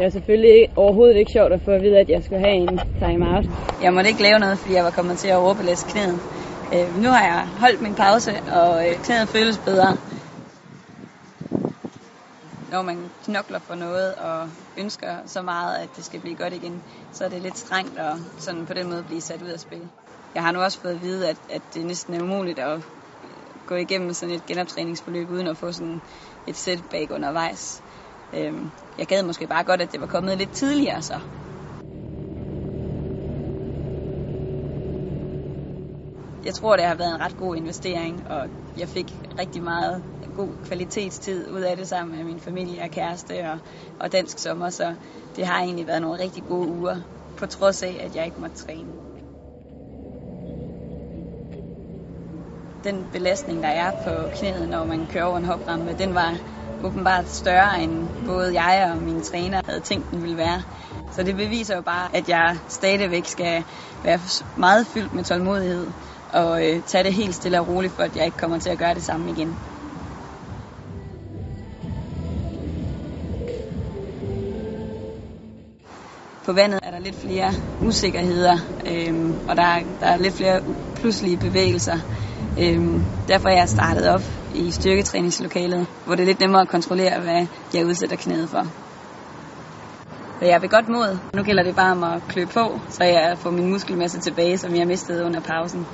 Det var selvfølgelig overhovedet ikke sjovt at få at vide, at jeg skulle have en time-out. Jeg måtte ikke lave noget, fordi jeg var kommet til at overbelæse knæet. Øh, nu har jeg holdt min pause, og øh, knæet føles bedre. Når man knokler for noget og ønsker så meget, at det skal blive godt igen, så er det lidt strengt at sådan på den måde blive sat ud af spil. Jeg har nu også fået at vide, at, at det næsten er umuligt at gå igennem sådan et genoptræningsforløb uden at få sådan et setback undervejs. Øhm, jeg gad måske bare godt, at det var kommet lidt tidligere så. Jeg tror, det har været en ret god investering, og jeg fik rigtig meget god kvalitetstid ud af det sammen med min familie og kæreste og, og dansk sommer, så det har egentlig været nogle rigtig gode uger, på trods af, at jeg ikke måtte træne. Den belastning, der er på knæet, når man kører over en hoprampe, den var åbenbart større end både jeg og mine træner havde tænkt, den ville være. Så det beviser jo bare, at jeg stadigvæk skal være meget fyldt med tålmodighed og øh, tage det helt stille og roligt, for at jeg ikke kommer til at gøre det samme igen. På vandet er der lidt flere usikkerheder, øhm, og der er, der er lidt flere pludselige bevægelser. Øhm, derfor er jeg startet op i styrketræningslokalet, hvor det er lidt nemmere at kontrollere, hvad jeg udsætter knæet for. Og jeg er ved godt mod. Nu gælder det bare om at klø på, så jeg får min muskelmasse tilbage, som jeg mistede under pausen.